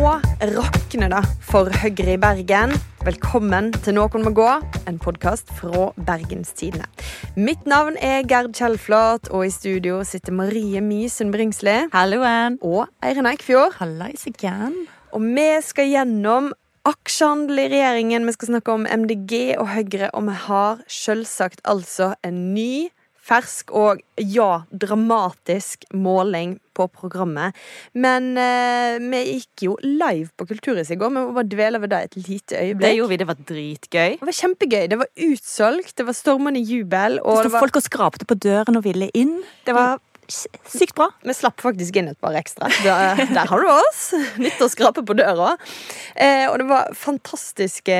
rakner det for Høyre i Bergen. Velkommen til Noen må gå, en podkast fra Bergenstidene. Mitt navn er Gerd Kjellflat, og i studio sitter Marie Mysen Bringsli. Halloen. Og Eirin Eikfjord. Hallais again. Og vi skal gjennom aksjehandel i regjeringen. Vi skal snakke om MDG og Høyre, og vi har selvsagt altså en ny fersk og ja, dramatisk måling på programmet. Men eh, vi gikk jo live på Kulturhuset i går. Vi må bare dvele ved det et lite øyeblikk. Det gjorde vi, det var dritgøy. Det var kjempegøy. Det var utsolgt, det var stormende jubel. Og det sto folk og skrapte på døren og ville inn. Det var sykt bra. vi slapp faktisk inn et par ekstra. Der, der har du oss. Nytt å skrape på døra. Eh, og det var fantastiske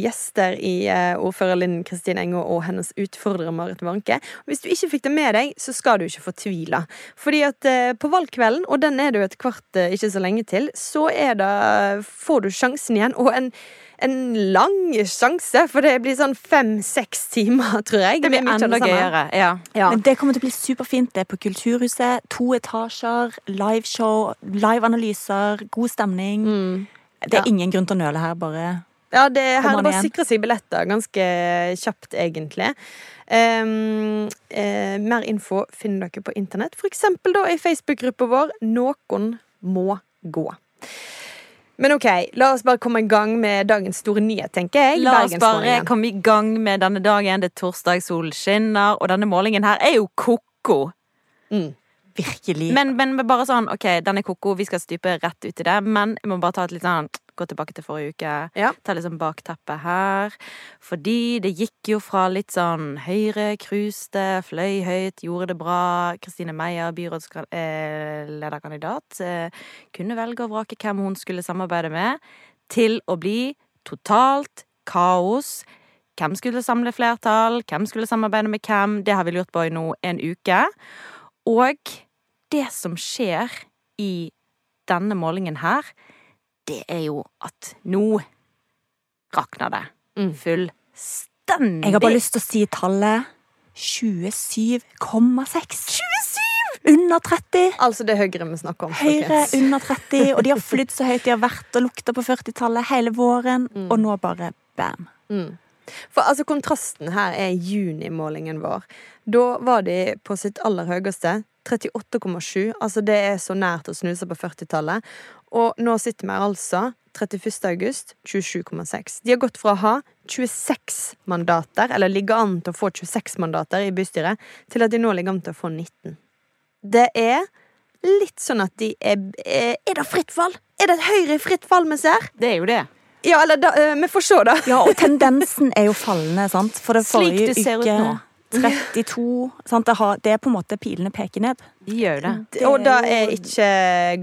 gjester i eh, ordfører Linn Kristin Engo og hennes utfordrer Marit Warnke. Hvis du ikke fikk det med deg, så skal du ikke fortvile. Fordi at eh, på valgkvelden, og den er det jo et kvart eh, ikke så lenge til, så er det, får du sjansen igjen. Og en en lang sjanse, for det blir sånn fem-seks timer, tror jeg. Det blir enda gøyere. Ja. Ja. Men det kommer til å bli superfint. Det på på Kulturhuset. To etasjer, liveshow, liveanalyser, god stemning. Det er ingen grunn til å nøle her, bare Ja, det, her er det bare å sikre seg billetter ganske kjapt, egentlig. Um, uh, mer info finner dere på internett, eksempel da i Facebook-gruppa vår Noen må gå. Men ok, la oss bare komme i gang med dagens store nyhet, tenker jeg. La oss bare komme i gang med denne dagen. Det er torsdag, solen skinner, og denne målingen her er jo ko-ko. Mm. Virkelig. Men, men bare sånn, ok, den er ko-ko, vi skal stupe rett ut i det, men jeg må bare ta et litt sånn Gå tilbake til forrige uke. Ja. Ta sånn bakteppet her. Fordi det gikk jo fra litt sånn Høyre cruiste, fløy høyt, gjorde det bra. Kristine Meyer, byrådslederkandidat, eh, kunne velge og vrake hvem hun skulle samarbeide med, til å bli totalt kaos. Hvem skulle samle flertall? Hvem skulle samarbeide med hvem? Det har vi lurt på i nå en uke. Og det som skjer i denne målingen her, det er jo at nå rakner det. Mm. Fullstendig. Jeg har bare lyst til å si tallet 27,6. 27! Under 30. Altså det Høyre vi snakker om. Høyre folkens. under 30, og de har flydd så høyt de har vært og lukta på 40-tallet hele våren, Mm. og nå bare bam. Mm. For altså kontrasten her er junimålingen vår. Da var de på sitt aller høyeste. 38,7. Altså det er så nært å snuse på 40-tallet. Og nå sitter vi altså 31. august 27,6. De har gått fra å ha 26 mandater, eller ligger an til å få 26 mandater i bystyret, til at de nå ligger an til å få 19. Det er litt sånn at de Er er det fritt fall? Er det et Høyre i fritt fall vi ser? Det er jo det. Ja, eller da, eh, vi får se, da. Ja, og tendensen er jo fallende, sant? For det Slik det ser ut nå. 32 sant? Det, har, det er på en måte pilene peker ned. De gjør det. det. Og det er ikke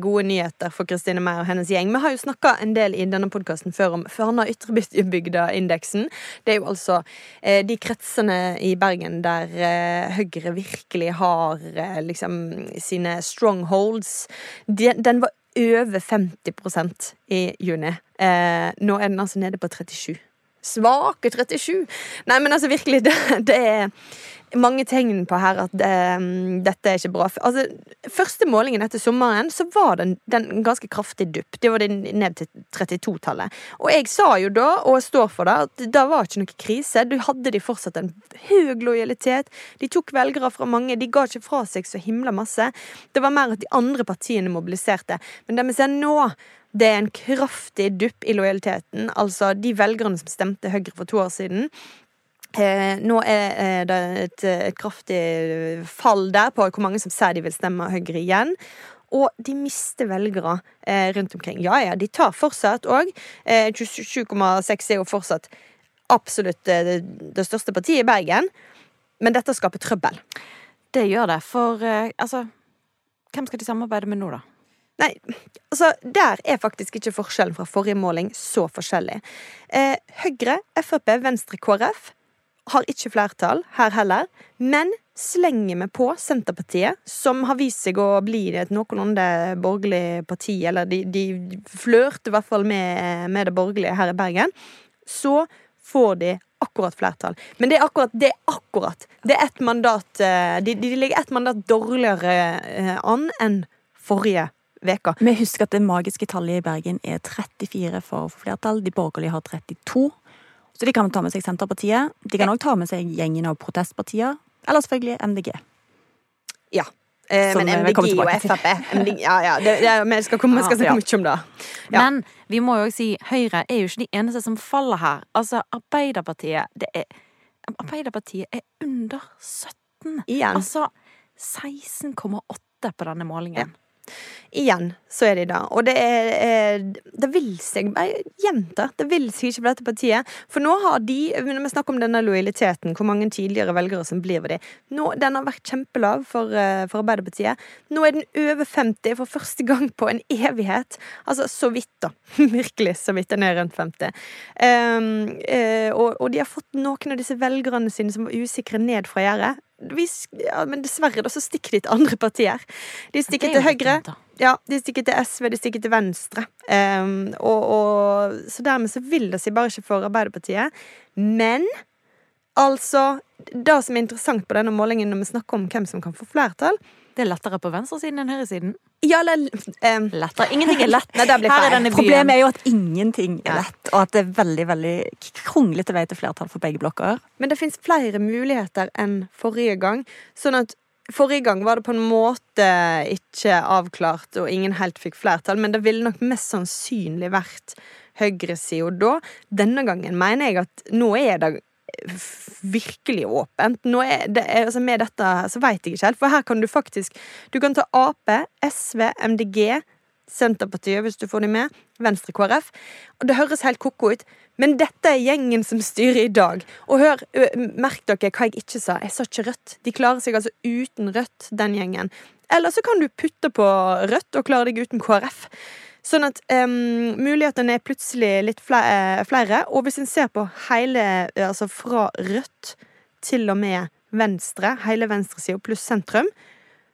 gode nyheter for Kristine Meyer og hennes gjeng. Vi har jo snakka en del i denne podkasten før om Førna-Ytrebygda-indeksen. Det er jo altså eh, de kretsene i Bergen der eh, Høyre virkelig har eh, liksom sine strongholds. De, den var over 50% i juni. Eh, nå er den altså nede på 37. Svake 37! Nei, men altså virkelig, det, det er mange tegn på her at det, dette er ikke bra. Altså, første målingen etter sommeren så var den, den en ganske kraftig dupp. Det var det ned til 32-tallet. Og jeg sa jo da, og jeg står for det, at det var ikke noe krise. Du hadde de fortsatt en høy lojalitet. De tok velgere fra mange. De ga ikke fra seg så himla masse. Det var mer at de andre partiene mobiliserte. Men det vi ser nå det er en kraftig dupp i lojaliteten. Altså de velgerne som stemte Høyre for to år siden. Eh, nå er eh, det et, et kraftig fall der på hvor mange som sier de vil stemme Høyre igjen. Og de mister velgere eh, rundt omkring. Ja, ja, de tar fortsatt òg. Eh, 27,6 er jo fortsatt absolutt eh, det, det største partiet i Bergen. Men dette skaper trøbbel. Det gjør det. For eh, altså Hvem skal de samarbeide med nå, da? Nei, altså, der er faktisk ikke forskjellen fra forrige måling så forskjellig. Eh, Høyre, Frp, Venstre, KrF har ikke flertall her heller, men slenger vi på Senterpartiet, som har vist seg å bli et noenlunde borgerlig parti, eller de, de flørter i hvert fall med, med det borgerlige her i Bergen, så får de akkurat flertall. Men det er akkurat. Det er akkurat. Det er ett mandat eh, De, de ligger ett mandat dårligere eh, an enn forrige veka. Vi husker at det magiske tallet i Bergen er 34 for flertall. De borgerlige har 32. Så de kan ta med seg Senterpartiet. De kan òg ta med seg gjengen av protestpartier. Eller selvfølgelig MDG. Ja. Eh, men MDG og. Frp MDG, Ja, ja. Det, det, vi skal, komme, vi skal Ja. snakke mye om det. Ja. Men vi må jo også si Høyre er jo ikke de eneste som faller her. Altså, Arbeiderpartiet det er, Arbeiderpartiet er under 17. Igjen. Altså 16,8 på denne målingen. Igjen så er de det. Og det er, er Det vil seg bare gjenta. Det vil seg ikke på dette partiet. For nå har de Når vi snakker om denne lojaliteten, hvor mange tidligere velgere som blir ved de nå, Den har vært kjempelav for, eh, for Arbeiderpartiet. Nå er den over 50 for første gang på en evighet. Altså så vidt, da. Virkelig så vidt den er rundt 50. Um, uh, og, og de har fått noen av disse velgerne sine som var usikre, ned fra gjerdet. Vi Ja, men dessverre, da, så stikker de til andre partier. De stikker er til Høyre. Ja, de stikker til SV, de stikker til Venstre. Um, og, og, så dermed så vil det seg bare ikke for Arbeiderpartiet. Men altså Det som er interessant på denne målingen når vi snakker om hvem som kan få flertall Det er lettere på venstresiden enn høyresiden. Ja, eller um, Lettere. Ingenting er lett. Nei, det blir Her er. Problemet er jo at ingenting er lett, og at det er veldig veldig kronglete vei til flertall for begge blokker. Men det fins flere muligheter enn forrige gang. Sånn at Forrige gang var det på en måte ikke avklart, og ingen helt fikk flertall, men det ville nok mest sannsynlig vært høyresida da. Denne gangen mener jeg at nå er det virkelig åpent. Nå er det, altså med dette så veit jeg ikke helt, for her kan du faktisk Du kan ta Ap, SV, MDG, Senterpartiet, hvis du får dem med, Venstre, KrF. Og det høres helt ko-ko ut, men dette er gjengen som styrer i dag. Og hør, merk dere hva jeg ikke sa. Jeg sa ikke Rødt. De klarer seg altså uten Rødt, den gjengen. Eller så kan du putte på Rødt og klare deg uten KrF. Sånn at um, mulighetene er plutselig litt eh, flere. Og hvis en ser på hele, eh, altså fra Rødt til og med Venstre, hele venstresida pluss sentrum,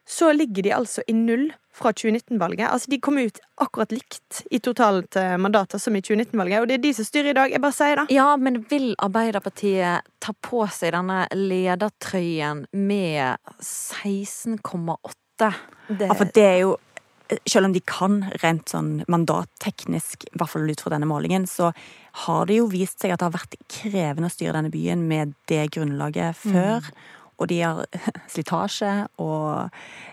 så ligger de altså i null fra 2019-valget. Altså De kom ut akkurat likt i totalt eh, mandater som i 2019-valget. Og det er de som styrer i dag. Jeg bare sier det. Ja, men vil Arbeiderpartiet ta på seg denne ledertrøyen med 16,8? Det, Ja, for det er jo Selv om de kan rent sånn mandatteknisk, i hvert fall ut fra denne målingen, så har det jo vist seg at det har vært krevende å styre denne byen med det grunnlaget før. Og de har slitasje og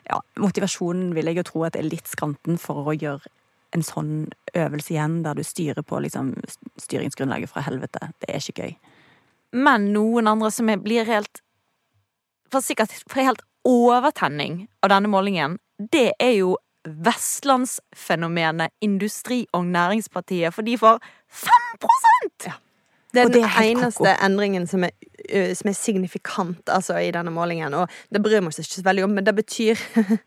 ja, motivasjonen vil jeg jo tro at er litt skranten for å gjøre en sånn øvelse igjen, der du styrer på liksom styringsgrunnlaget fra helvete. Det er ikke gøy. Men noen andre som er, blir helt For sikkert for helt overtenning av denne målingen, det er jo vestlandsfenomenet Industri- og Næringspartiet, for de får 5 det er den det er eneste ko-ko. endringen som er, ø, som er signifikant altså, i denne målingen. Og det bryr vi oss ikke så veldig om, men det betyr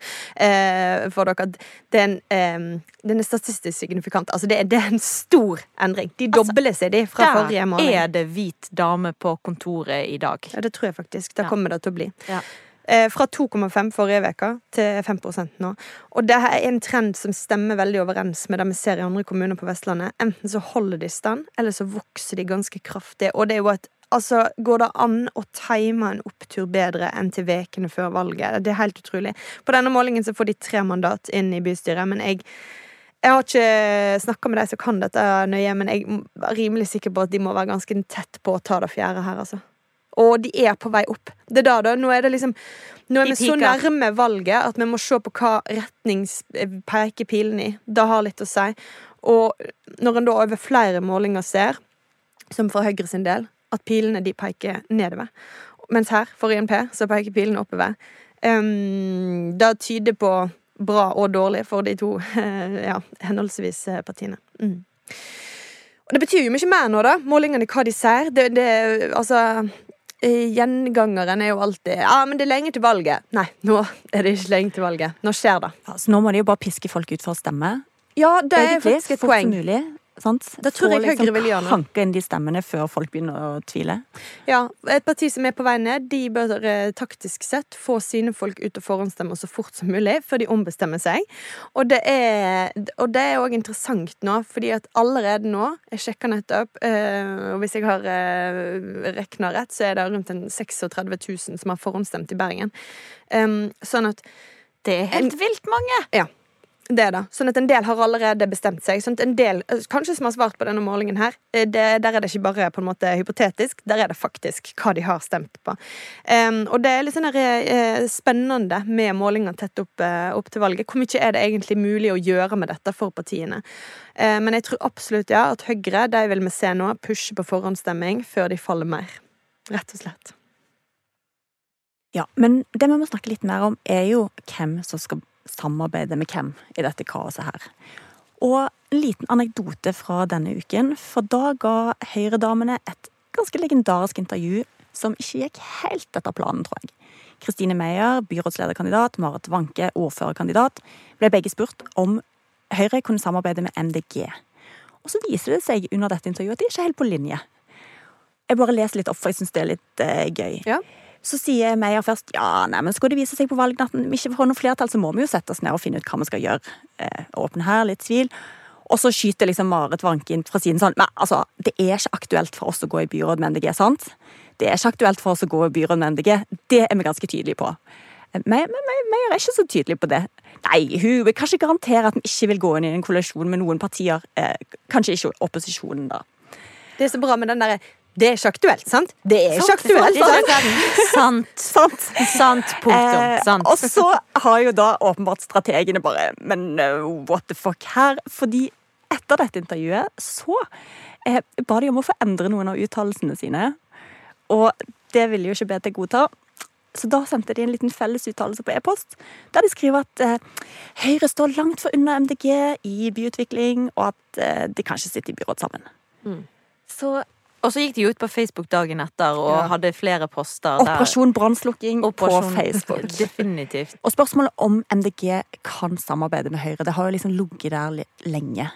eh, for dere at den, eh, den er statistisk signifikant. Altså, det er, det er en stor endring. De Altså, dobler seg, de, fra Der forrige måling. Der er det hvit dame på kontoret i dag. Ja, det tror jeg faktisk. Det Ja. kommer det til å bli. Ja. Eh, fra 2,5 forrige uke til 5% nå. Og det er en trend som stemmer veldig overens med det vi ser i andre kommuner på Vestlandet. Enten så holder de stand, eller så vokser de ganske kraftig. Og det er jo et Altså, Går det an å time en opptur bedre enn til vekene før valget? Det er helt utrolig. På denne målingen så får de tre mandat inn i bystyret, men jeg jeg har ikke snakka med de som kan dette nøye, men jeg er rimelig sikker på at de må være ganske tett på å ta det fjerde her, altså. Og de er på vei opp. Det er da, da. Nå er det liksom Nå er vi så nærme valget at vi må se på hva retning peker pilen i. Det har litt å si. Og når en da over flere målinger ser, som for Høyre sin del, at pilene de peker nedover, mens her, for INP, så peker pilene oppover, um, det tyder på bra og dårlig for de to ja, henholdsvis eh, partiene. Mm. Og det betyr jo mye mer nå, da. Målingene, hva de sier. Det, det, altså eh, Gjengangeren er jo alltid Ja, men det er lenge til valget. Nei, nå er det ikke lenge til valget. Nå skjer det. Ja, så nå må de jo bare piske folk ut for å stemme. Ja, det er Egentlig, faktisk et poeng. Mulig, sant? Da tror jeg Høyre vil gjøre noe. Hanke inn de stemmene før folk begynner å tvile. Ja, Et parti som er på vei ned, de bør eh, taktisk sett få sine folk ut og forhåndsstemme så fort som mulig, før de ombestemmer seg. Og det er og det er òg interessant nå, fordi at allerede nå Jeg sjekka nettopp, eh, og hvis jeg har uh, rekna rett, så er det rundt en 36 000 som har forhåndsstemt i Bergen. Sånn at Det er helt vilt mange! Det da. Sånn at en del har allerede bestemt seg. Sånn at en del, eh, kanskje som har svart på denne målingen her, eh, det, der er det ikke bare på en måte hypotetisk, der er det faktisk hva de har stemt på. Um, og det er litt sånn der, eh, spennende med målinger tett opp, opp til valget. Hvor mye er det egentlig mulig å gjøre med dette for partiene? Eh, men jeg tror absolutt ja, at Høyre de vil vi se nå pushe på forhåndsstemming før de faller mer. Rett og slett. Ja, men det vi må snakke litt mer om, er jo hvem som skal samarbeide med hvem i dette kaoset her. Og en liten anekdote fra denne uken, for da ga Høyre-damene et ganske legendarisk intervju som ikke gikk helt etter planen, tror jeg. Kristine Meyer, byrådslederkandidat, Marit Wanke, ordførerkandidat, ble begge spurt om Høyre kunne samarbeide med MDG. Og så viser det seg under dette intervjuet at de er ikke helt på linje. Jeg bare leser litt opp, for jeg syns det er litt eh, gøy. Ja. Så sier Meyer først ja, nei, men skal det vise seg på valgnatten vi ikke får noe flertall, så må vi jo sette oss ned og finne ut hva vi skal gjøre. Eh, åpne her, litt tvil. Og så skyter liksom Marit Wanke inn fra siden sånn Men altså, det er ikke aktuelt for oss å gå i byråd med MDG, sant? Det er ikke aktuelt for oss å gå i byråd med MDG. Det er vi ganske tydelige på. Eh, Meyer er ikke så tydelig på det. Nei, hun vil kanskje garantere at vi ikke vil gå inn i en koalisjon med noen partier. Eh, kanskje ikke opposisjonen, da. Det er så bra med den derre Det er ikke aktuelt, sant? Det er ikke aktuelt. sant? Sant. Sant? Sant. Punktum. Eh, Sant. og så har jo da åpenbart strategene bare Men eh, what the fuck her? Fordi etter dette intervjuet så eh, ba de om å få endre noen av uttalelsene sine. Og det ville jo ikke BT godta. Så da sendte de en liten fellesuttalelse på e-post, der de skriver at eh, Høyre står langt for unna MDG i byutvikling, og at eh, de kanskje sitter i byråd sammen. Mm. Så Og så gikk de ut på Facebook dagen etter og Ja. hadde flere poster der. Operasjon brannslukking på Facebook. Definitivt. Og spørsmålet om MDG kan samarbeide med Høyre, det har jo liksom ligget der lenge.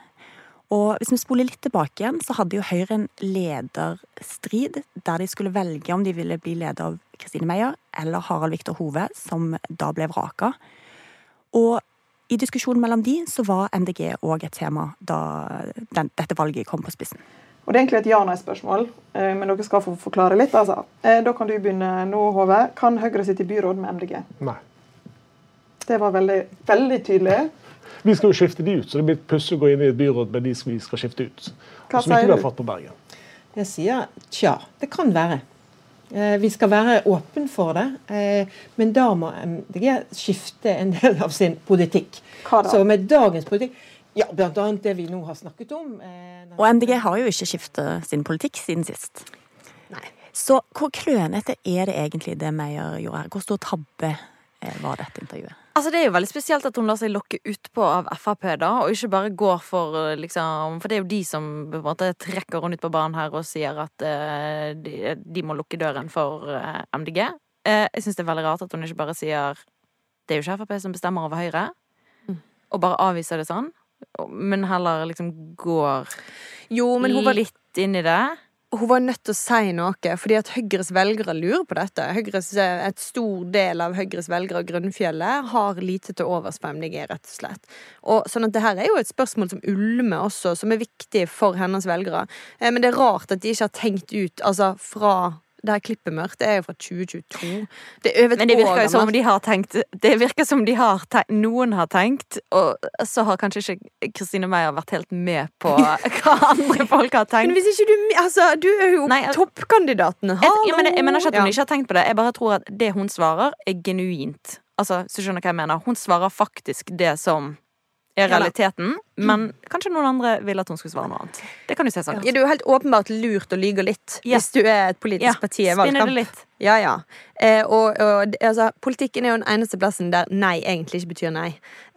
Og hvis vi spoler litt tilbake igjen, så hadde jo Høyre en lederstrid der de skulle velge om de ville bli leder av Kristine Meyer eller Harald Viktor Hove, som da ble vraka. Og i diskusjonen mellom de så var MDG òg et tema da den, dette valget kom på spissen. Og Det er egentlig et ja-nei-spørsmål, eh, men dere skal få forklare litt. altså. Eh, Da kan du begynne nå, Hove. Kan Høyre sitte i byråd med MDG? Nei. Det var veldig, veldig tydelig. Vi skal jo skifte de ut, så det blir pussig å gå inn i et byråd med de som vi skal skifte ut. Hva som ikke vi har fått på Bergen. Jeg sier tja, det kan være. Eh, Vi skal være åpen for det, eh, men da må MDG skifte en del av sin politikk. Hva da? Så med dagens politikk, ja, bl.a. det vi nå har snakket om eh, Og MDG har jo ikke skiftet sin politikk siden sist. Nei. Så hvor klønete er det egentlig det Meyer gjorde her? Hvor stor tabbe eh, var dette intervjuet? Altså Det er jo veldig spesielt at hun lar seg lokke utpå av Frp, da, og ikke bare går for eh, liksom For det er jo de som på en måte trekker henne ut på banen her og sier at uh, de, de må lukke døren for uh, MDG. Uh, jeg syns det er veldig rart at hun ikke bare sier det er jo ikke Frp som bestemmer over Høyre, og bare avviser det sånn, men heller liksom går Jo, men hun var, litt inn i det. hun var nødt til å si noe, fordi at Høyres velgere lurer på dette. Høyres, eh, et stor del av Høyres velgere, Grunnfjellet, har lite til overs for MDG, rett og slett. Og sånn at det her er jo et spørsmål som ulmer også, som er viktig for hennes velgere. Eh, Men det er rart at de ikke har tenkt ut, altså fra det her klippet mørkt, det er jo fra 2022. Det er over et Men det virker jo som om de har tenkt Det virker som de har tenkt, noen har tenkt, og så har kanskje ikke Kristine Meyer vært helt med på hva andre folk har tenkt. Men hvis ikke du Altså, du er jo Nei, jeg- toppkandidaten. Jeg, jeg, mener, jeg mener ikke at hun Ja. ikke har tenkt på det. Jeg bare tror at det hun svarer, er genuint. Altså, så skjønner du hva jeg mener. Hun svarer faktisk det som er realiteten, men kanskje noen andre ville at hun skulle svare noe annet. Det kan du se sånn. Ja, det er helt åpenbart lurt å lyge litt Ja. hvis du er et politisk Ja, parti i valgkamp. Ja, ja. Eh, og, og altså, politikken er jo den eneste plassen der nei egentlig ikke betyr nei.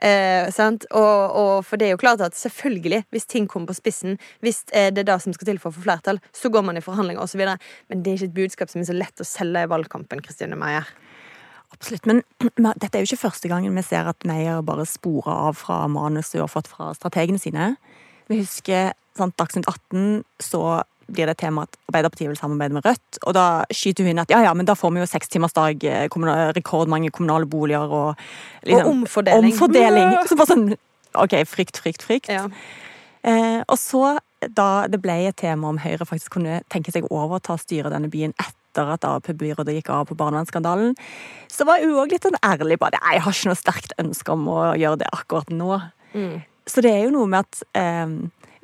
Eh, sant? Og, og for det er jo klart at selvfølgelig, hvis ting kommer på spissen, hvis eh, det er det som skal til for å få flertall, så går man i forhandlinger osv. Men det er ikke et budskap som er så lett å selge i valgkampen. Kristine Meyer. Absolutt. Men dette er jo ikke første gangen vi ser at Meyer bare sporer av fra manuset hun har fått fra strategene sine. Vi husker sant, Dagsnytt 18, så blir det tema at Arbeiderpartiet vil samarbeide med Rødt. Og da skyter hun inn at ja, ja, men da får vi jo sekstimersdag, eh, rekordmange kommunale boliger og liksom Og omfordeling. Omfordeling. Så bare sånn OK, frykt, frykt, frykt. Ja. Eh, og så, da det ble et tema om Høyre faktisk kunne tenke seg å overta styret denne byen etter at Ap-byrådet gikk av på barnevernsskandalen, så var hun òg litt sånn ærlig på at jeg har ikke noe sterkt ønske om å gjøre det akkurat nå. Så det er jo noe med at eh,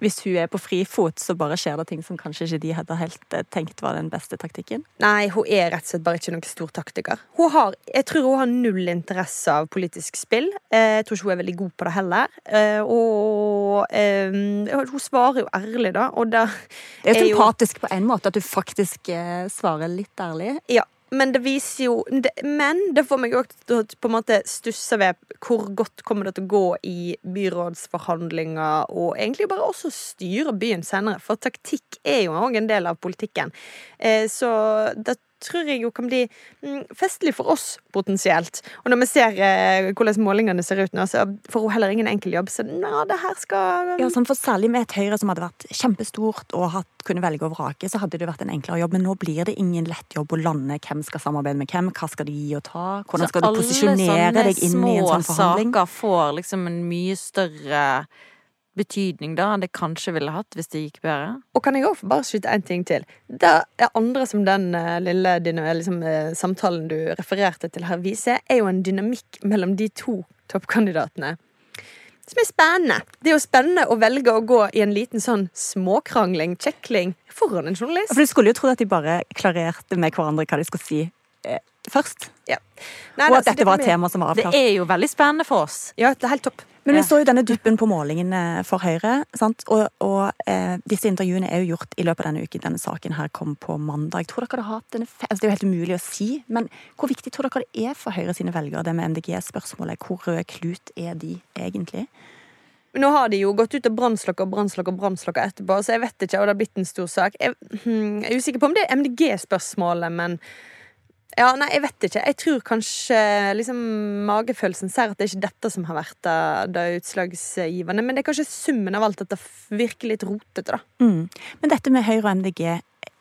hvis hun er på frifot, så bare skjer det ting som kanskje ikke de hadde helt eh, tenkt var den beste taktikken. Nei, hun er rett og slett bare ikke noen stor taktiker. Hun har, jeg tror hun har null interesse av politisk spill. Eh, Jeg tror ikke hun er veldig god på det heller. Eh, Og hun svarer jo ærlig, da. Og da Det er jo sympatisk på en måte at du faktisk svarer litt ærlig. Ja, men det viser jo det, Men det får meg òg til på en måte stusse ved hvor godt kommer det til å gå i byrådsforhandlinger, og egentlig bare også styre byen senere. For taktikk er jo òg en del av politikken. Eh, så det tror jeg jo kan bli mm, festlig for oss, potensielt. Og når vi ser eh, hvordan målingene ser ut nå, så får hun heller ingen enkel jobb. Så nå, det her skal Ja, sånn, for Særlig med et Høyre som hadde vært kjempestort og hatt, kunne velge og vrake, så hadde det vært en enklere jobb. Men nå blir det ingen lett jobb å lande hvem skal samarbeide med hvem, hva skal de gi og ta, hvordan skal du posisjonere deg inn i en sånn forhandling. Alle sånne små saker får liksom en mye større betydning da enn det kanskje ville hatt hvis det gikk bedre. Og kan jeg også bare skyte en ting til? Det er andre som den eh, lille liksom, eh, samtalen du refererte til her viser, er jo en dynamikk mellom de to toppkandidatene. Som er spennende. Det er jo spennende å velge å gå i en liten sånn småkrangling, kjekling, foran en journalist. For Du skulle jo tro at de bare klarerte med hverandre hva de skulle si eh, først. Nei, Og altså, at dette var et tema som var avklart. Det er jo veldig spennende for oss. Ja, det er helt topp. Men vi så jo denne duppen på målingene for Høyre. Sant? Og, og eh, disse intervjuene er jo gjort i løpet av denne uken. Denne saken her kom på mandag. Tror dere det har hatt en? Altså, det er jo helt umulig å si, men hvor viktig tror dere det er for Høyre sine velgere, det med MDG-spørsmålet? Hvor rød klut er de egentlig? Nå har de jo gått ut og brannslokker og brannslokker brannslokker etterpå, så jeg vet ikke, og det har blitt en stor sak. Jeg, hmm, jeg er usikker på om det er MDG-spørsmålet, men ja, nei, jeg vet ikke. Jeg tror kanskje liksom, magefølelsen ser at det er ikke dette som har vært det, det utslagsgivende. Men det er kanskje summen av alt at det virker litt rotete, da. Mm. Men dette med Høyre og MDG,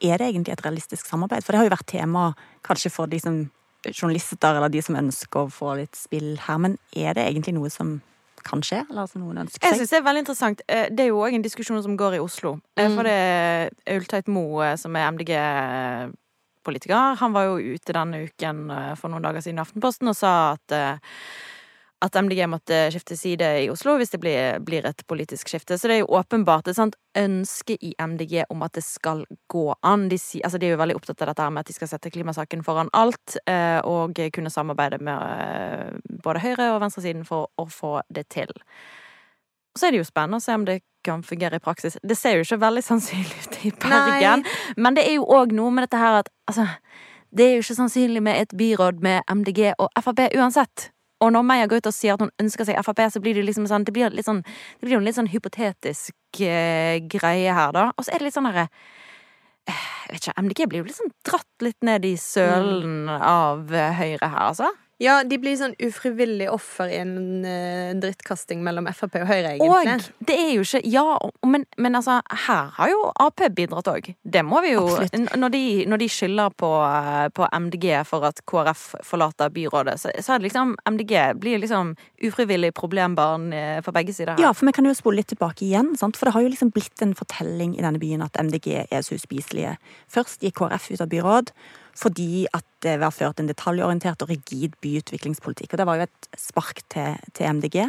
er det egentlig et realistisk samarbeid? For det har jo vært tema kanskje for de som journalister eller de som ønsker å få litt spill her, men er det egentlig noe som kan skje, eller som noen ønsker seg? Jeg synes Det er veldig interessant. Eh, Det er jo òg en diskusjon som går i Oslo. Eh, Mm. For det er Ulteit Moe, som er MDG-politiker, han var jo ute denne uken eh, for noen dager siden i Aftenposten og sa at eh, at MDG måtte skifte side i Oslo hvis det blir, blir et politisk skifte. Så det er jo åpenbart et sånt ønske i MDG om at det skal gå an. De, altså de er jo veldig opptatt av dette med at de skal sette klimasaken foran alt, eh, og kunne samarbeide med både høyre- og venstresiden for å få det til. Så er det jo spennende å se om det kan fungere i praksis. Det ser jo ikke veldig sannsynlig ut i Bergen, men det er jo òg noe med dette her at altså, det er jo ikke sannsynlig med et byråd med MDG og Frp uansett. Og når Meyer går ut og sier at hun ønsker seg Frp, så blir det liksom sånn Det blir, litt sånn, det blir jo en litt sånn hypotetisk eh, greie her, da. Og så er det litt sånn herre eh, Jeg vet ikke, MDG blir jo liksom dratt litt ned i sølen av eh, Høyre her, altså. Ja, de blir sånn ufrivillig offer i en eh, drittkasting mellom Frp og Høyre, egentlig. Og det er jo ikke Ja, men, men altså, her har jo Ap bidratt òg. Det må vi jo Absolutt. N- Når de, når de skylder på, eh, på MDG for at KrF forlater byrådet, så, så er det liksom MDG blir liksom ufrivillig problembarn eh, på begge sider her. Ja, for vi kan jo spole litt tilbake igjen, sant? for det har jo liksom blitt en fortelling i denne byen at MDG er så uspiselige. Først gikk KrF ut av byråd fordi at det var ført en detaljorientert og rigid byutviklingspolitikk. Og det var jo et spark til, til MDG.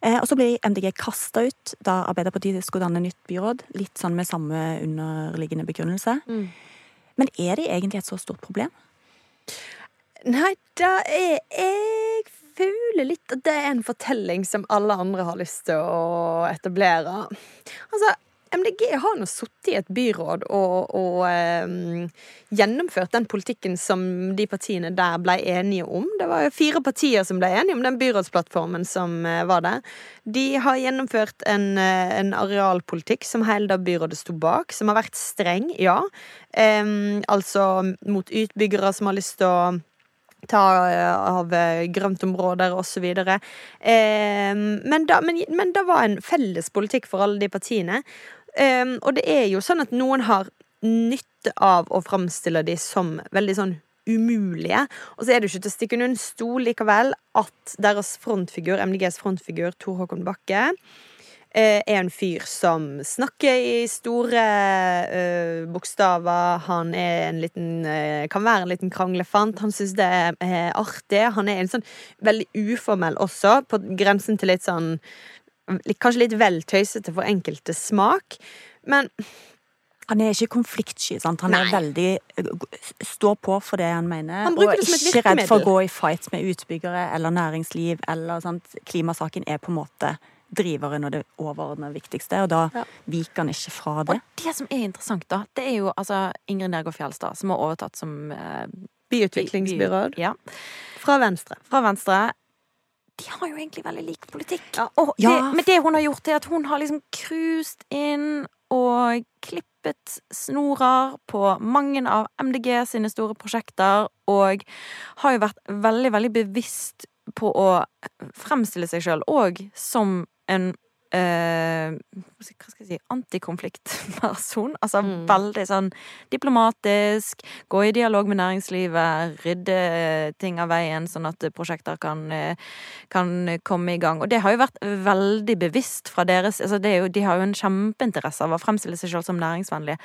Eh, og så ble MDG kasta ut da Arbeiderpartiet skulle danne nytt byråd. Litt sånn med samme underliggende begrunnelse. Mm. Men er det egentlig et så stort problem? Nei, da er Jeg føler litt at det er en fortelling som alle andre har lyst til å etablere. Altså, MDG har nå sittet i et byråd og, og um, gjennomført den politikken som de partiene der ble enige om. Det var jo fire partier som ble enige om den byrådsplattformen som eh, var der. De har gjennomført en, eh, en arealpolitikk som hele det byrådet sto bak, som har vært streng, ja. Um, altså mot utbyggere som har lyst til å ta eh, av grøntområder osv. Eh, men, da- men, men det var en felles politikk for alle de partiene. Eh, og det er jo sånn at noen har nytte av å framstille de som veldig sånn umulige. Og så er det jo ikke til å stikke under en stol likevel at deres frontfigur, MDGs frontfigur Tor Håkon Bakke, eh, er en fyr som snakker i store uh, bokstaver. Han er en liten uh, kan være en liten kranglefant. Han syns det er eh, artig. Han er en sånn veldig uformell også, på grensen til litt sånn kanskje litt vel tøysete for enkelte smak. Men Han er ikke konfliktsky. sant? Han Nei. er veldig står på for det han mener. Han og ikke redd for å gå i fight med utbyggere eller næringsliv. eller sant? Klimasaken er på en måte driveren og det overordnede viktigste, og da Ja. viker han ikke fra det. Og det som er interessant, da, det er jo altså Ingrid Nergård Fjelstad, som har overtatt som eh, byutviklingsbyråd Ja, fra Venstre. fra Venstre. De har jo egentlig veldig lik politikk. Ja. Og det, Ja. men det hun har gjort, er at hun har liksom cruised inn og klippet snorer på mange av MDG sine store prosjekter, og har jo vært veldig, veldig bevisst på å fremstille seg sjøl òg som en eh, hva skal jeg si antikonfliktperson. Altså Mm. veldig sånn diplomatisk, gå i dialog med næringslivet, rydde ting av veien sånn at prosjekter kan, kan komme i gang. Og det har jo vært veldig bevisst fra deres altså det jo, De har jo en kjempeinteresse av å fremstille seg selv som næringsvennlige.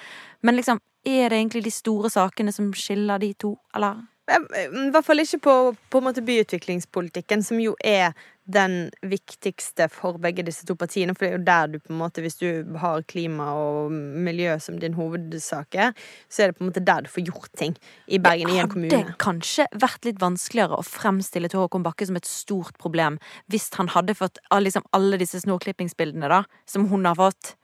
Men liksom, er det egentlig de store sakene som skiller de to, eller? I hvert fall ikke på, på byutviklingspolitikken, som jo er den viktigste for begge disse to partiene. For det er jo der du på en måte, hvis du har klima og miljø som din hovedsaker, så er det på en måte der du får gjort ting i Bergen, i en kommune. Det Hadde kanskje vært litt vanskeligere å fremstille til Håkon Bakke som et stort problem hvis han hadde fått liksom alle disse snorklippingsbildene da, som hun har fått.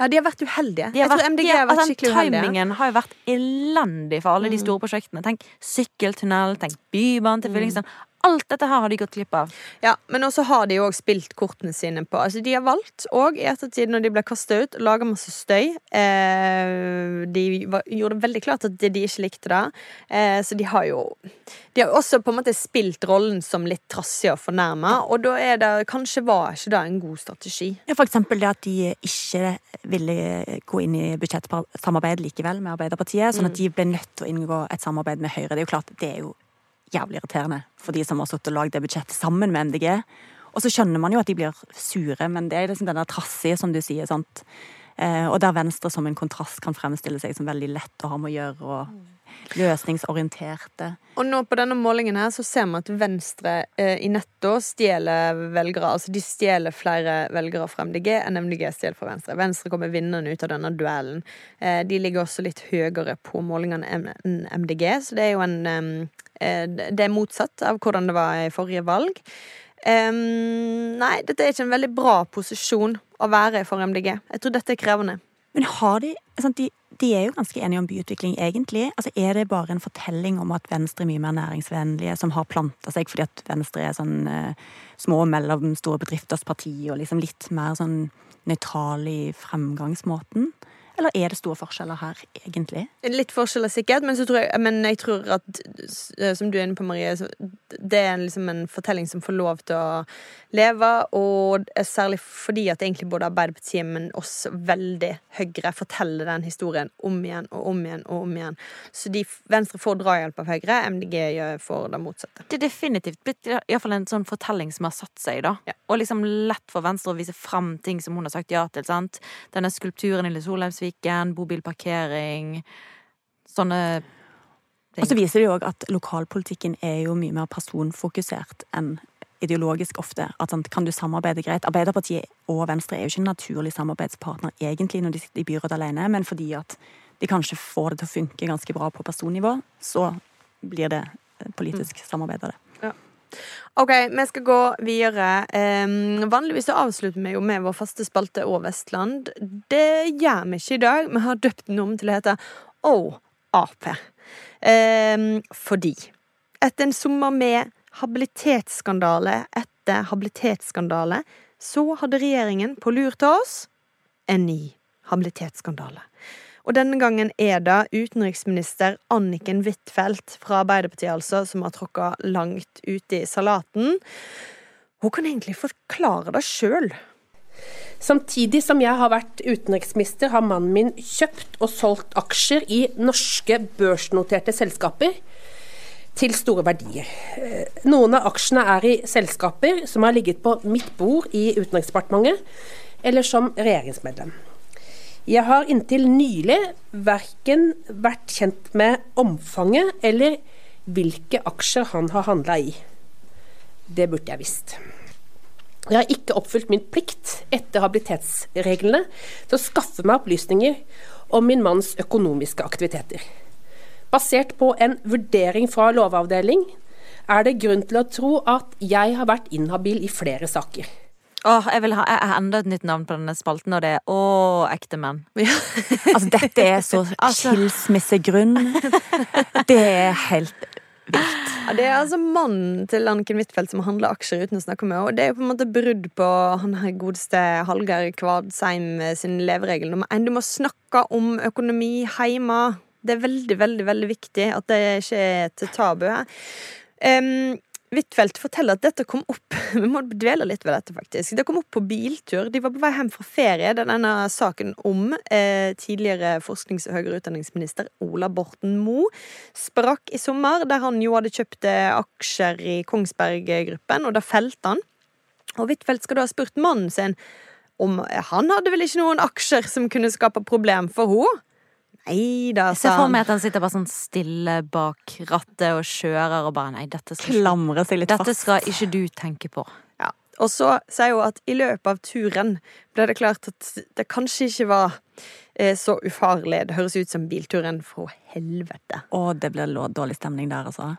Ja, de har vært uheldige. Har jeg tror vært- MDG har vært altså, skikkelig uheldige. Timingen har jo vært elendig for alle de store prosjektene. Tenk sykkeltunnel, tenk bybane til Fyllingsdalen. Alt dette her har de gått glipp av. Ja, Men også har de òg spilt kortene sine på Altså, De har valgt, og i ettertid, når de ble kasta ut, laga masse støy. Eh, de var, gjorde det veldig klart at de, de ikke likte det. Eh, så de har jo De har også på en måte spilt rollen som litt trassig og fornærma, og da er det Kanskje var ikke det en god strategi. Ja, for eksempel det at de ikke ville gå inn i budsjettsamarbeid likevel med Arbeiderpartiet, sånn at de ble nødt til å inngå et samarbeid med Høyre. Det er jo klart, det er jo jævlig irriterende for de som har sittet og lagd det budsjettet sammen med MDG. Og så skjønner man jo at de blir sure, men det er liksom denne trassige, som du sier, sant. Eh, og der Venstre som en kontrast kan fremstille seg som veldig lett å ha med å gjøre, og løsningsorienterte. Og nå på denne målingen her så ser vi at Venstre eh, i netto stjeler velgere. Altså de stjeler flere velgere fra MDG enn MDG stjeler fra Venstre. Venstre kommer vinnerne ut av denne duellen. Eh, de ligger også litt høyere på målingene enn MDG, så det er jo en eh, Det er motsatt av hvordan det var i forrige valg. Nei, dette er ikke en veldig bra posisjon å være for MDG. Jeg tror dette er krevende. Men har de, sant, de De er jo ganske enige om byutvikling, egentlig. Altså, Er det bare en fortelling om at Venstre er mye mer næringsvennlige, som har planta seg fordi at Venstre er sånn eh, små og mellomstore bedrifters parti, og liksom litt mer sånn nøytral i fremgangsmåten? Eller er det store forskjeller her, egentlig? Litt forskjeller sikkert, men, så tror jeg, men jeg tror at eh, Som du er inne på, Marie, så det er en, liksom en fortelling som får lov til å leve. Og særlig fordi at egentlig både Arbeiderpartiet, men også veldig Høyre forteller den historien om igjen og om igjen og om igjen. Så de, Venstre får drahjelp av Høyre, MDG gjør- får det motsatte. Det er definitivt blitt i hvert fall en sånn fortelling som har satt seg, da. Ja. Og liksom lett for Venstre å vise fram ting som hun har sagt ja til. sant? Denne skulpturen i Solheimsviken, bobilparkering, sånne ting. Og så viser det jo òg at lokalpolitikken er jo mye mer personfokusert enn ideologisk ofte. At sånn, Kan du samarbeide greit? Arbeiderpartiet og Venstre er jo ikke en naturlig samarbeidspartner egentlig når de sitter i byråd alene, men fordi at de kanskje får det til å funke ganske bra på personnivå, så blir det eh, politisk samarbeid av det. OK, vi skal gå videre. Um, vanligvis så avslutter vi jo med vår faste spalte og Vestland. Det gjør vi ikke i dag. Vi har døpt den om til å hete OAP. Ap. Um, fordi etter en sommer med habilitetsskandale etter habilitetsskandale, så hadde regjeringen på lur til oss en ny habilitetsskandale. Og denne gangen er det utenriksminister Anniken Huitfeldt fra Arbeiderpartiet altså, som har tråkka langt ute i salaten. Hun kan egentlig forklare det sjøl. Samtidig som jeg har vært utenriksminister, har mannen min kjøpt og solgt aksjer i norske børsnoterte selskaper til store verdier. Eh, Noen av aksjene er i selskaper som har ligget på mitt bord i Utenriksdepartementet, eller som regjeringsmedlem. Jeg har inntil nylig verken vært kjent med omfanget eller hvilke aksjer han har handla i. Det burde jeg visst. Jeg har ikke oppfylt min plikt etter habilitetsreglene til å skaffe meg opplysninger om min manns økonomiske aktiviteter. Basert på en vurdering fra Lovavdeling er det grunn til å tro at jeg har vært inhabil i flere saker. Åh, jeg vil ha jeg har enda et nytt navn på denne spalten, og det er Å, ekte menn. Altså, dette er så Altså. skilsmissegrunn. Det er helt vilt. Ja, det er altså mannen til Anniken Huitfeldt som handler aksjer uten å snakke med henne. Og det er jo på en måte brudd på han her godeste Hallgeir Kvadsheim sin leveregel nummer én. Du må snakke om økonomi hjemme. Det er veldig, veldig veldig viktig at det ikke er et tabu her. Um, Huitfeldt forteller at dette kom opp Vi må dvele litt ved dette, faktisk. Det kom opp på biltur. De var på vei hjem fra ferie. Det er denne saken om eh, tidligere forsknings- og høyere utdanningsminister Ola Borten Moe sprakk i sommer, der han jo hadde kjøpt eh, aksjer i Kongsberg Gruppen, og da felte han. Og Huitfeldt skal da ha spurt mannen sin om Han hadde vel ikke noen aksjer som kunne skape problem for henne? Nei da, Jeg ser sa for meg at han sitter bare sånn stille bak rattet og kjører og bare Nei, dette skal, Klamrer seg litt dette fast. skal ikke du tenke på. Ja. Og så sier hun at i løpet av turen ble det klart at det kanskje ikke var eh, så ufarlig. Det høres ut som bilturen fra helvete. Å, det blir dårlig stemning der, altså.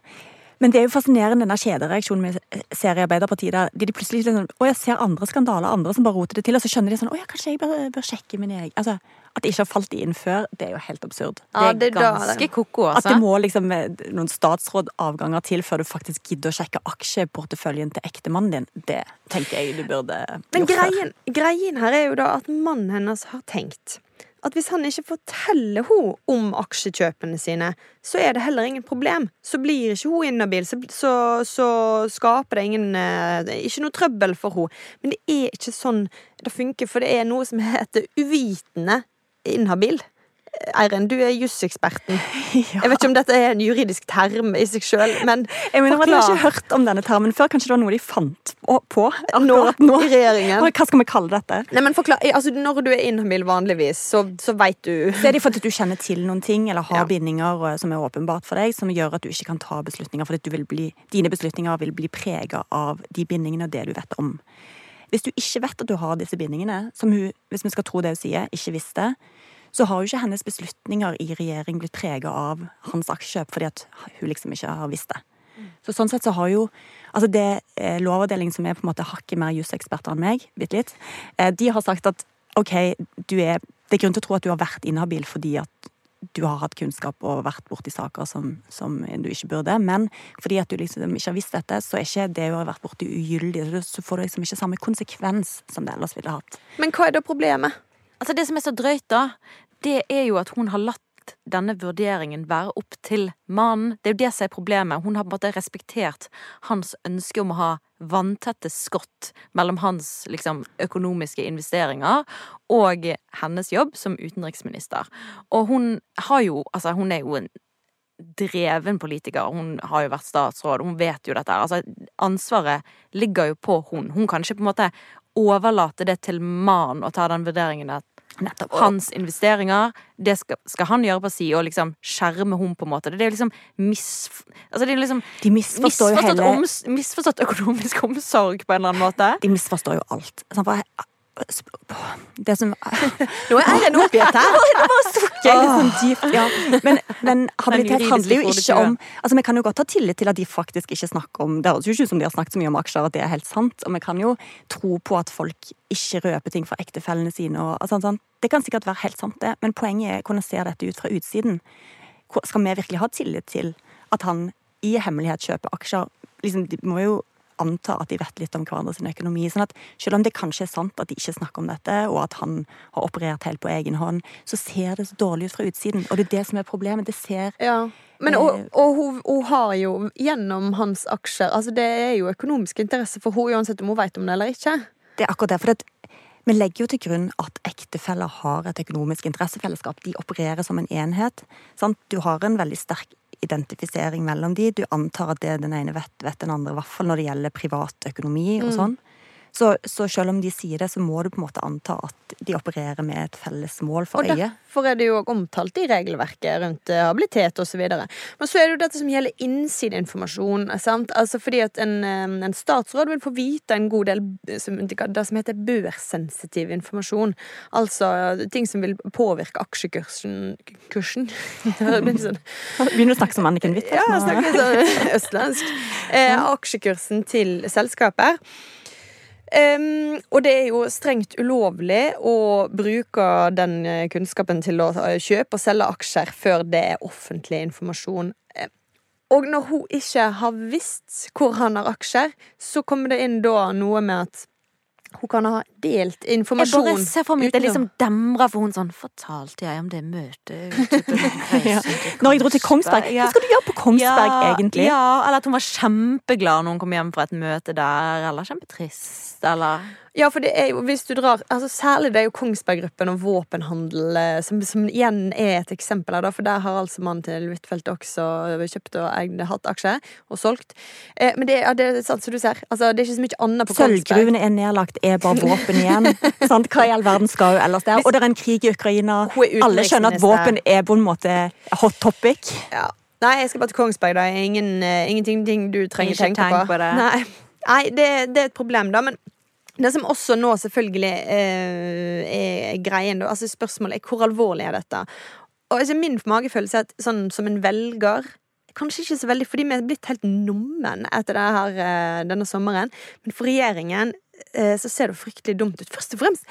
Men det er jo fascinerende denne kjedereaksjonen vi ser i Arbeiderpartiet. der de, de plutselig sånn, Å, jeg ser andre skandaler, andre som bare roter det til, og så skjønner de sånn Å ja, kanskje jeg bør, bør sjekke min egen Altså, At det ikke har falt inn før, det er jo helt absurd. Ja, det er ganske ko-ko, At det altså. må liksom eh, noen statsrådavganger til før du faktisk gidder å sjekke aksjeporteføljen til ektemannen din. Det tenker jeg du burde gjort før. greien, greien her er jo da at mannen hennes har tenkt at hvis han ikke forteller henne om aksjekjøpene sine, så er det heller ingen problem. Så blir ikke hun inhabil, så, så, så skaper det ingen eh, Ikke noe trøbbel for henne. Men det er ikke sånn det funker, for det er noe som heter uvitende inhabil. Eiren, du er juseksperten. Jeg vet ikke om dette er en juridisk term i seg sjøl, men Jeg mener, jeg har ikke hørt om denne termen før. Kanskje det var noe de fant på, nå nå. i regjeringen Hva skal vi kalle dette? Nei, men forklar, altså Når du er inhabil vanligvis, så, så veit du Så er det fordi du kjenner til noen ting, eller har Ja. bindinger som er åpenbart for deg, som gjør at du ikke kan ta beslutninger, fordi bli, dine beslutninger vil bli prega av de bindingene og det du vet om. Hvis du ikke vet at du har disse bindingene, som hun, hvis vi skal tro det hun sier, ikke visste, så har jo ikke hennes beslutninger i regjering blitt prega av hans aksjekjøp, fordi at hun liksom ikke har visst det. Så sånn sett så har jo Altså det eh, Lovavdelingen som er på en måte hakket mer juseksperter enn meg, bitte litt, eh, de har sagt at OK, du er Det er grunn til å tro at du har vært inhabil fordi at du har hatt kunnskap og vært borti saker som, som du ikke burde. Men fordi at du liksom ikke har visst dette, så er ikke det å ha vært borti ugyldig. Så får du liksom ikke samme konsekvens som det ellers ville hatt. Men hva er da problemet? Altså Det som er så drøyt, da, det er jo at hun har latt denne vurderingen være opp til mannen. Det er jo det som er problemet. Hun har på en måte respektert hans ønske om å ha vanntette skott mellom hans liksom, økonomiske investeringer og hennes jobb som utenriksminister. Og hun har jo Altså, hun er jo en dreven politiker. Hun har jo vært statsråd, hun vet jo dette. Altså, ansvaret ligger jo på hun. Hun kan ikke på en måte overlate det til mannen å ta den vurderingen at Nettopp. hans investeringer, det skal, skal han gjøre på si, og liksom skjerme hun på en måte. Det er jo liksom misf... Altså, det er liksom De misforstår jo misforstått, hele oms, misforstått økonomisk omsorg på en eller annen måte. De misforstår jo alt. Sånn, for, det som Nå er Eiren oppgitt her. Det var litt sånn dypt, ja. Men, men habilitet handler jo ikke om Altså, Vi kan jo godt ha tillit til at de faktisk ikke snakker om Det høres jo ikke ut som de har snakket så mye om aksjer, at det er helt sant. Og vi kan jo tro på at folk ikke røper ting for ektefellene sine. Og, altså, sånn. Det kan sikkert være helt sant, det. Men poenget er hvordan ser dette ut fra utsiden. Skal vi virkelig ha tillit til at han i hemmelighet kjøper aksjer? Liksom, de må jo anta at de vet litt om hverandres økonomi. sånn at Selv om det kanskje er sant at de ikke snakker om dette, og at han har operert helt på egen hånd, så ser det så dårlig ut fra utsiden. Og det er det som er problemet. Det ser Ja. Men, og og hun, hun har jo gjennom hans aksjer Altså Det er jo økonomisk interesse for hun uansett om hun vet om det eller ikke. Det er akkurat det. For det, vi legger jo til grunn at ektefeller har et økonomisk interessefellesskap. De opererer som en enhet. Sant? Du har en veldig sterk identifisering mellom de. Du antar at det den ene vet, vet den andre, i hvert fall når det gjelder privat økonomi og sånn. Så, så selv om de sier det, så må du på en måte anta at de opererer med et felles mål for Og øye. derfor er det jo omtalt i regelverket rundt eh, habilitet osv. Men så er det jo dette som gjelder innsideinformasjon. Sant? Altså fordi at en, eh, en statsråd vil få vite en god del eh, som, det som heter børsensitiv informasjon. Altså ting som vil påvirke aksjekursen kursen. Sånn Begynner å snakke som Anniken Huitfeldt ja, nå? snakker sånn østlandsk. Eh, aksjekursen til selskaper. Em, og det er jo strengt ulovlig å bruke den eh, kunnskapen til å eh, kjøpe og selge aksjer før det er offentlig informasjon. Og når hun ikke har visst hvor han har aksjer, så kommer det inn da noe med at hun kan ha delt informasjon. Jeg bare ser for meg at det liksom demrer for hun sånn Fortalte jeg om det møtet ute på Ja. reisen Når jeg dro til Kongsberg. Hva skal du gjøre på Kongsberg, ja, egentlig? Ja, eller at hun var kjempeglad når hun kom hjem fra et møte der, eller kjempetrist, eller Ja, for det er jo, hvis du drar altså Særlig det er jo Kongsberg-gruppen og våpenhandel eh, som, som igjen er et eksempel da, for der har altså mannen til Huitfeldt også kjøpt og eid, hatt aksjer og solgt. Eh, men det, ja, det er sant som du ser. Altså, det er ikke så mye annet på Kongsberg. Sølvgruvene er nedlagt, er bare våpen igjen. Sant? Hva i all verden skal hun ellers der? Og det er en krig i Ukraina. Hun er Alle skjønner at våpen er på en måte hot topic. Ja. Nei, jeg skal bare til Kongsberg. da Ingen, uh, Ingenting ting du trenger tenke tenk på. på det. Nei, Nei det, det er et problem, da. Men det som også nå selvfølgelig uh, er greien, da, altså spørsmålet er hvor alvorlig er dette? Og altså, min magefølelse er at sånn som en velger Kanskje ikke så veldig, fordi vi er blitt helt nummen etter det her, uh, denne sommeren. Men for regjeringen så ser det fryktelig dumt ut. Først og fremst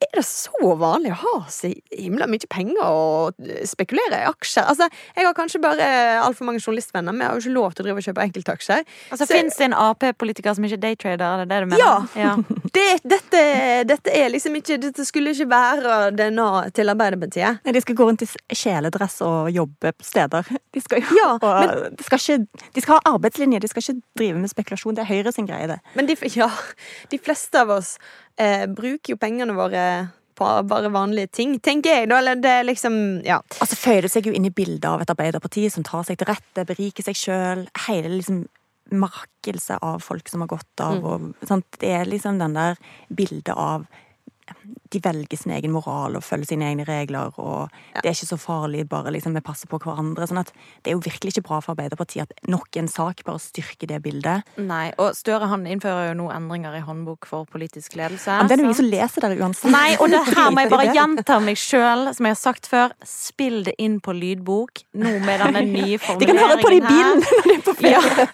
er det så vanlig å ha så himla mye penger og spekulere i aksjer? Altså, Jeg har kanskje bare altfor mange journalistvenner, men jeg har jo ikke lov til å drive og kjøpe enkeltaksjer. Altså, Så- Fins det en Ap-politiker som ikke er daytrader? Er det det du mener? Ja. ja. Det, dette, dette er liksom ikke Dette skulle ikke være DNA til Arbeiderpartiet. Nei, De skal gå rundt i kjeledress og jobbe steder. De skal, jo, Ja, og de, skal ikke, de skal ha arbeidslinje, de skal ikke drive med spekulasjon. Det er Høyre sin greie, det. Men de, ja, de fleste av oss eh, bruker jo pengene våre på bare vanlige ting, tenker jeg. Da, eller det liksom Ja. Altså føyer det seg jo inn i bildet av et Arbeiderparti som tar seg til rette, beriker seg sjøl. Hele liksom markelse av folk som har gått av. Og, sant? Det er liksom den der bildet av de velger sin egen moral og følger sine egne regler, og det er ikke så farlig, bare liksom vi passer på hverandre. sånn at Det er jo virkelig ikke bra for Arbeiderpartiet at nok en sak bare styrker det bildet. Nei, og Støre han innfører jo nå endringer i håndbok for politisk ledelse. Men det er jo ingen som leser det uansett. Nei, og det her må jeg bare gjenta meg sjøl, som jeg har sagt før. Spill det inn på lydbok, nå med denne nye formuleringen her. De kan høre på det i bilen når de er på ferie.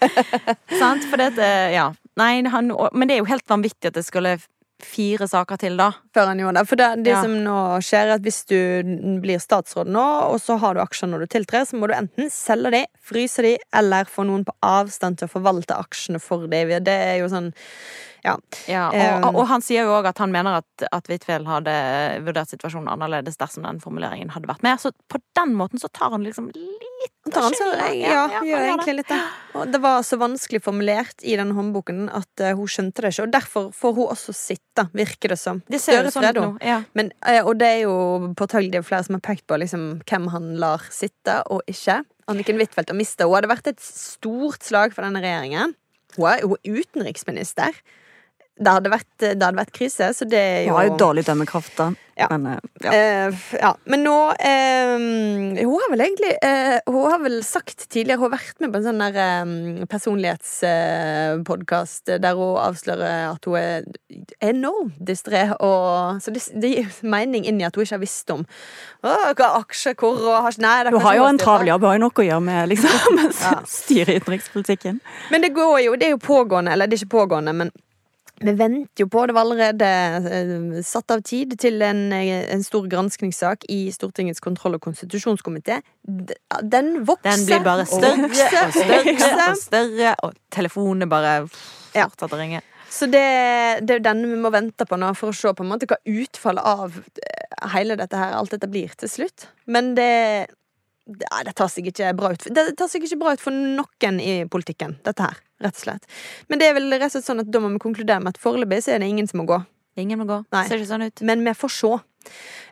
Ja. Sant? For dette, ja. Nei, han, men det er jo helt vanvittig at det skulle fire saker til, da. Før han gjorde det. For det, det Ja. som nå skjer, er at hvis du blir statsråd nå, og så har du aksjer når du tiltrer, så må du enten selge de, fryse de, eller få noen på avstand til å forvalte aksjene for deg. Det er jo sånn Ja. Ja, og, og han sier jo òg at han mener at, at Huitfeldt hadde vurdert situasjonen annerledes dersom den formuleringen hadde vært med. Så på den måten så tar han liksom litt tar han så, av ja, gjør egentlig litt det. Og det var så vanskelig formulert i den håndboken at uh, hun skjønte det ikke. Og derfor får hun også sitte, virker det som. Det ser jo sånn ut nå. Ja. Men, uh, og det er jo påtagelig flere som har pekt på liksom, hvem han lar sitte og ikke. Anniken Huitfeldt har mista. Hun hadde vært et stort slag for denne regjeringen. Hun er jo utenriksminister. Det hadde vært, det hadde vært krise, så det er jo Hun har jo dårlig dømmekraft, da. Ja. Men, eh, ja. Eh, ja. Men nå eh, Hun har vel egentlig eh, Hun har vel sagt tidligere Hun har vært med på en sånn der eh, personlighetspodkast der hun avslører at hun er enormt distré. Og, så det, det gir mening inn i at hun ikke har visst om Å, hva aksjer, hvor og har, Nei, det Hun har jo en travel jobb hun har jo nok å gjøre med liksom, Ja. styre utenrikspolitikken. Men det går jo, det er jo pågående, eller det er ikke pågående, men vi venter jo på, det var allerede eh, satt av tid til en, eh, en stor granskningssak i Stortingets kontroll- og konstitusjonskomité. Den vokser Den blir bare og større og større og større, og telefonene bare fortsatt å ringe. Så det, det er den vi må vente på nå, for å se på en måte hva utfallet av eh, hele dette her, alt dette blir til slutt. Men det det, det tar seg ikke bra ut Det tar seg ikke bra ut for noen i politikken, dette her. Rett og slett. Men det er vel rett og slett sånn at da må vi konkludere med at foreløpig så er det ingen som må gå. Ingen må gå. Nei. Ser ikke sånn ut. Men vi får se.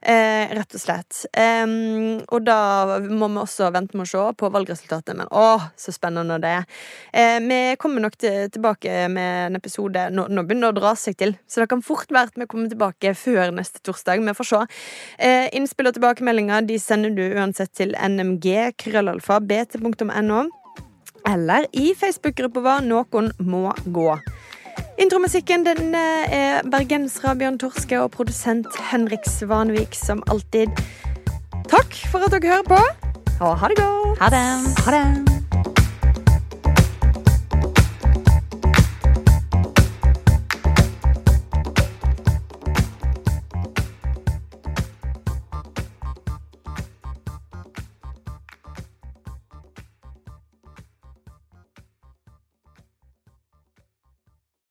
Eh, rett og slett. Um, og da må vi også vente med å se på valgresultatet, men å, så spennende det er. Eh, vi kommer nok til, tilbake med en episode nå, nå begynner det å dra seg til, så det kan fort være at vi kommer tilbake før neste torsdag. Vi får se. Eh, innspill og tilbakemeldinger de sender du uansett til nmg krøllalfa bt.no eller i Facebook-gruppa vår Noen må gå. Intromusikken den eh, er bergensere Bjørn Torske og produsent Henrik Svanvik som alltid. Takk for at dere hører på, og ha det godt. Ha det. Ha det!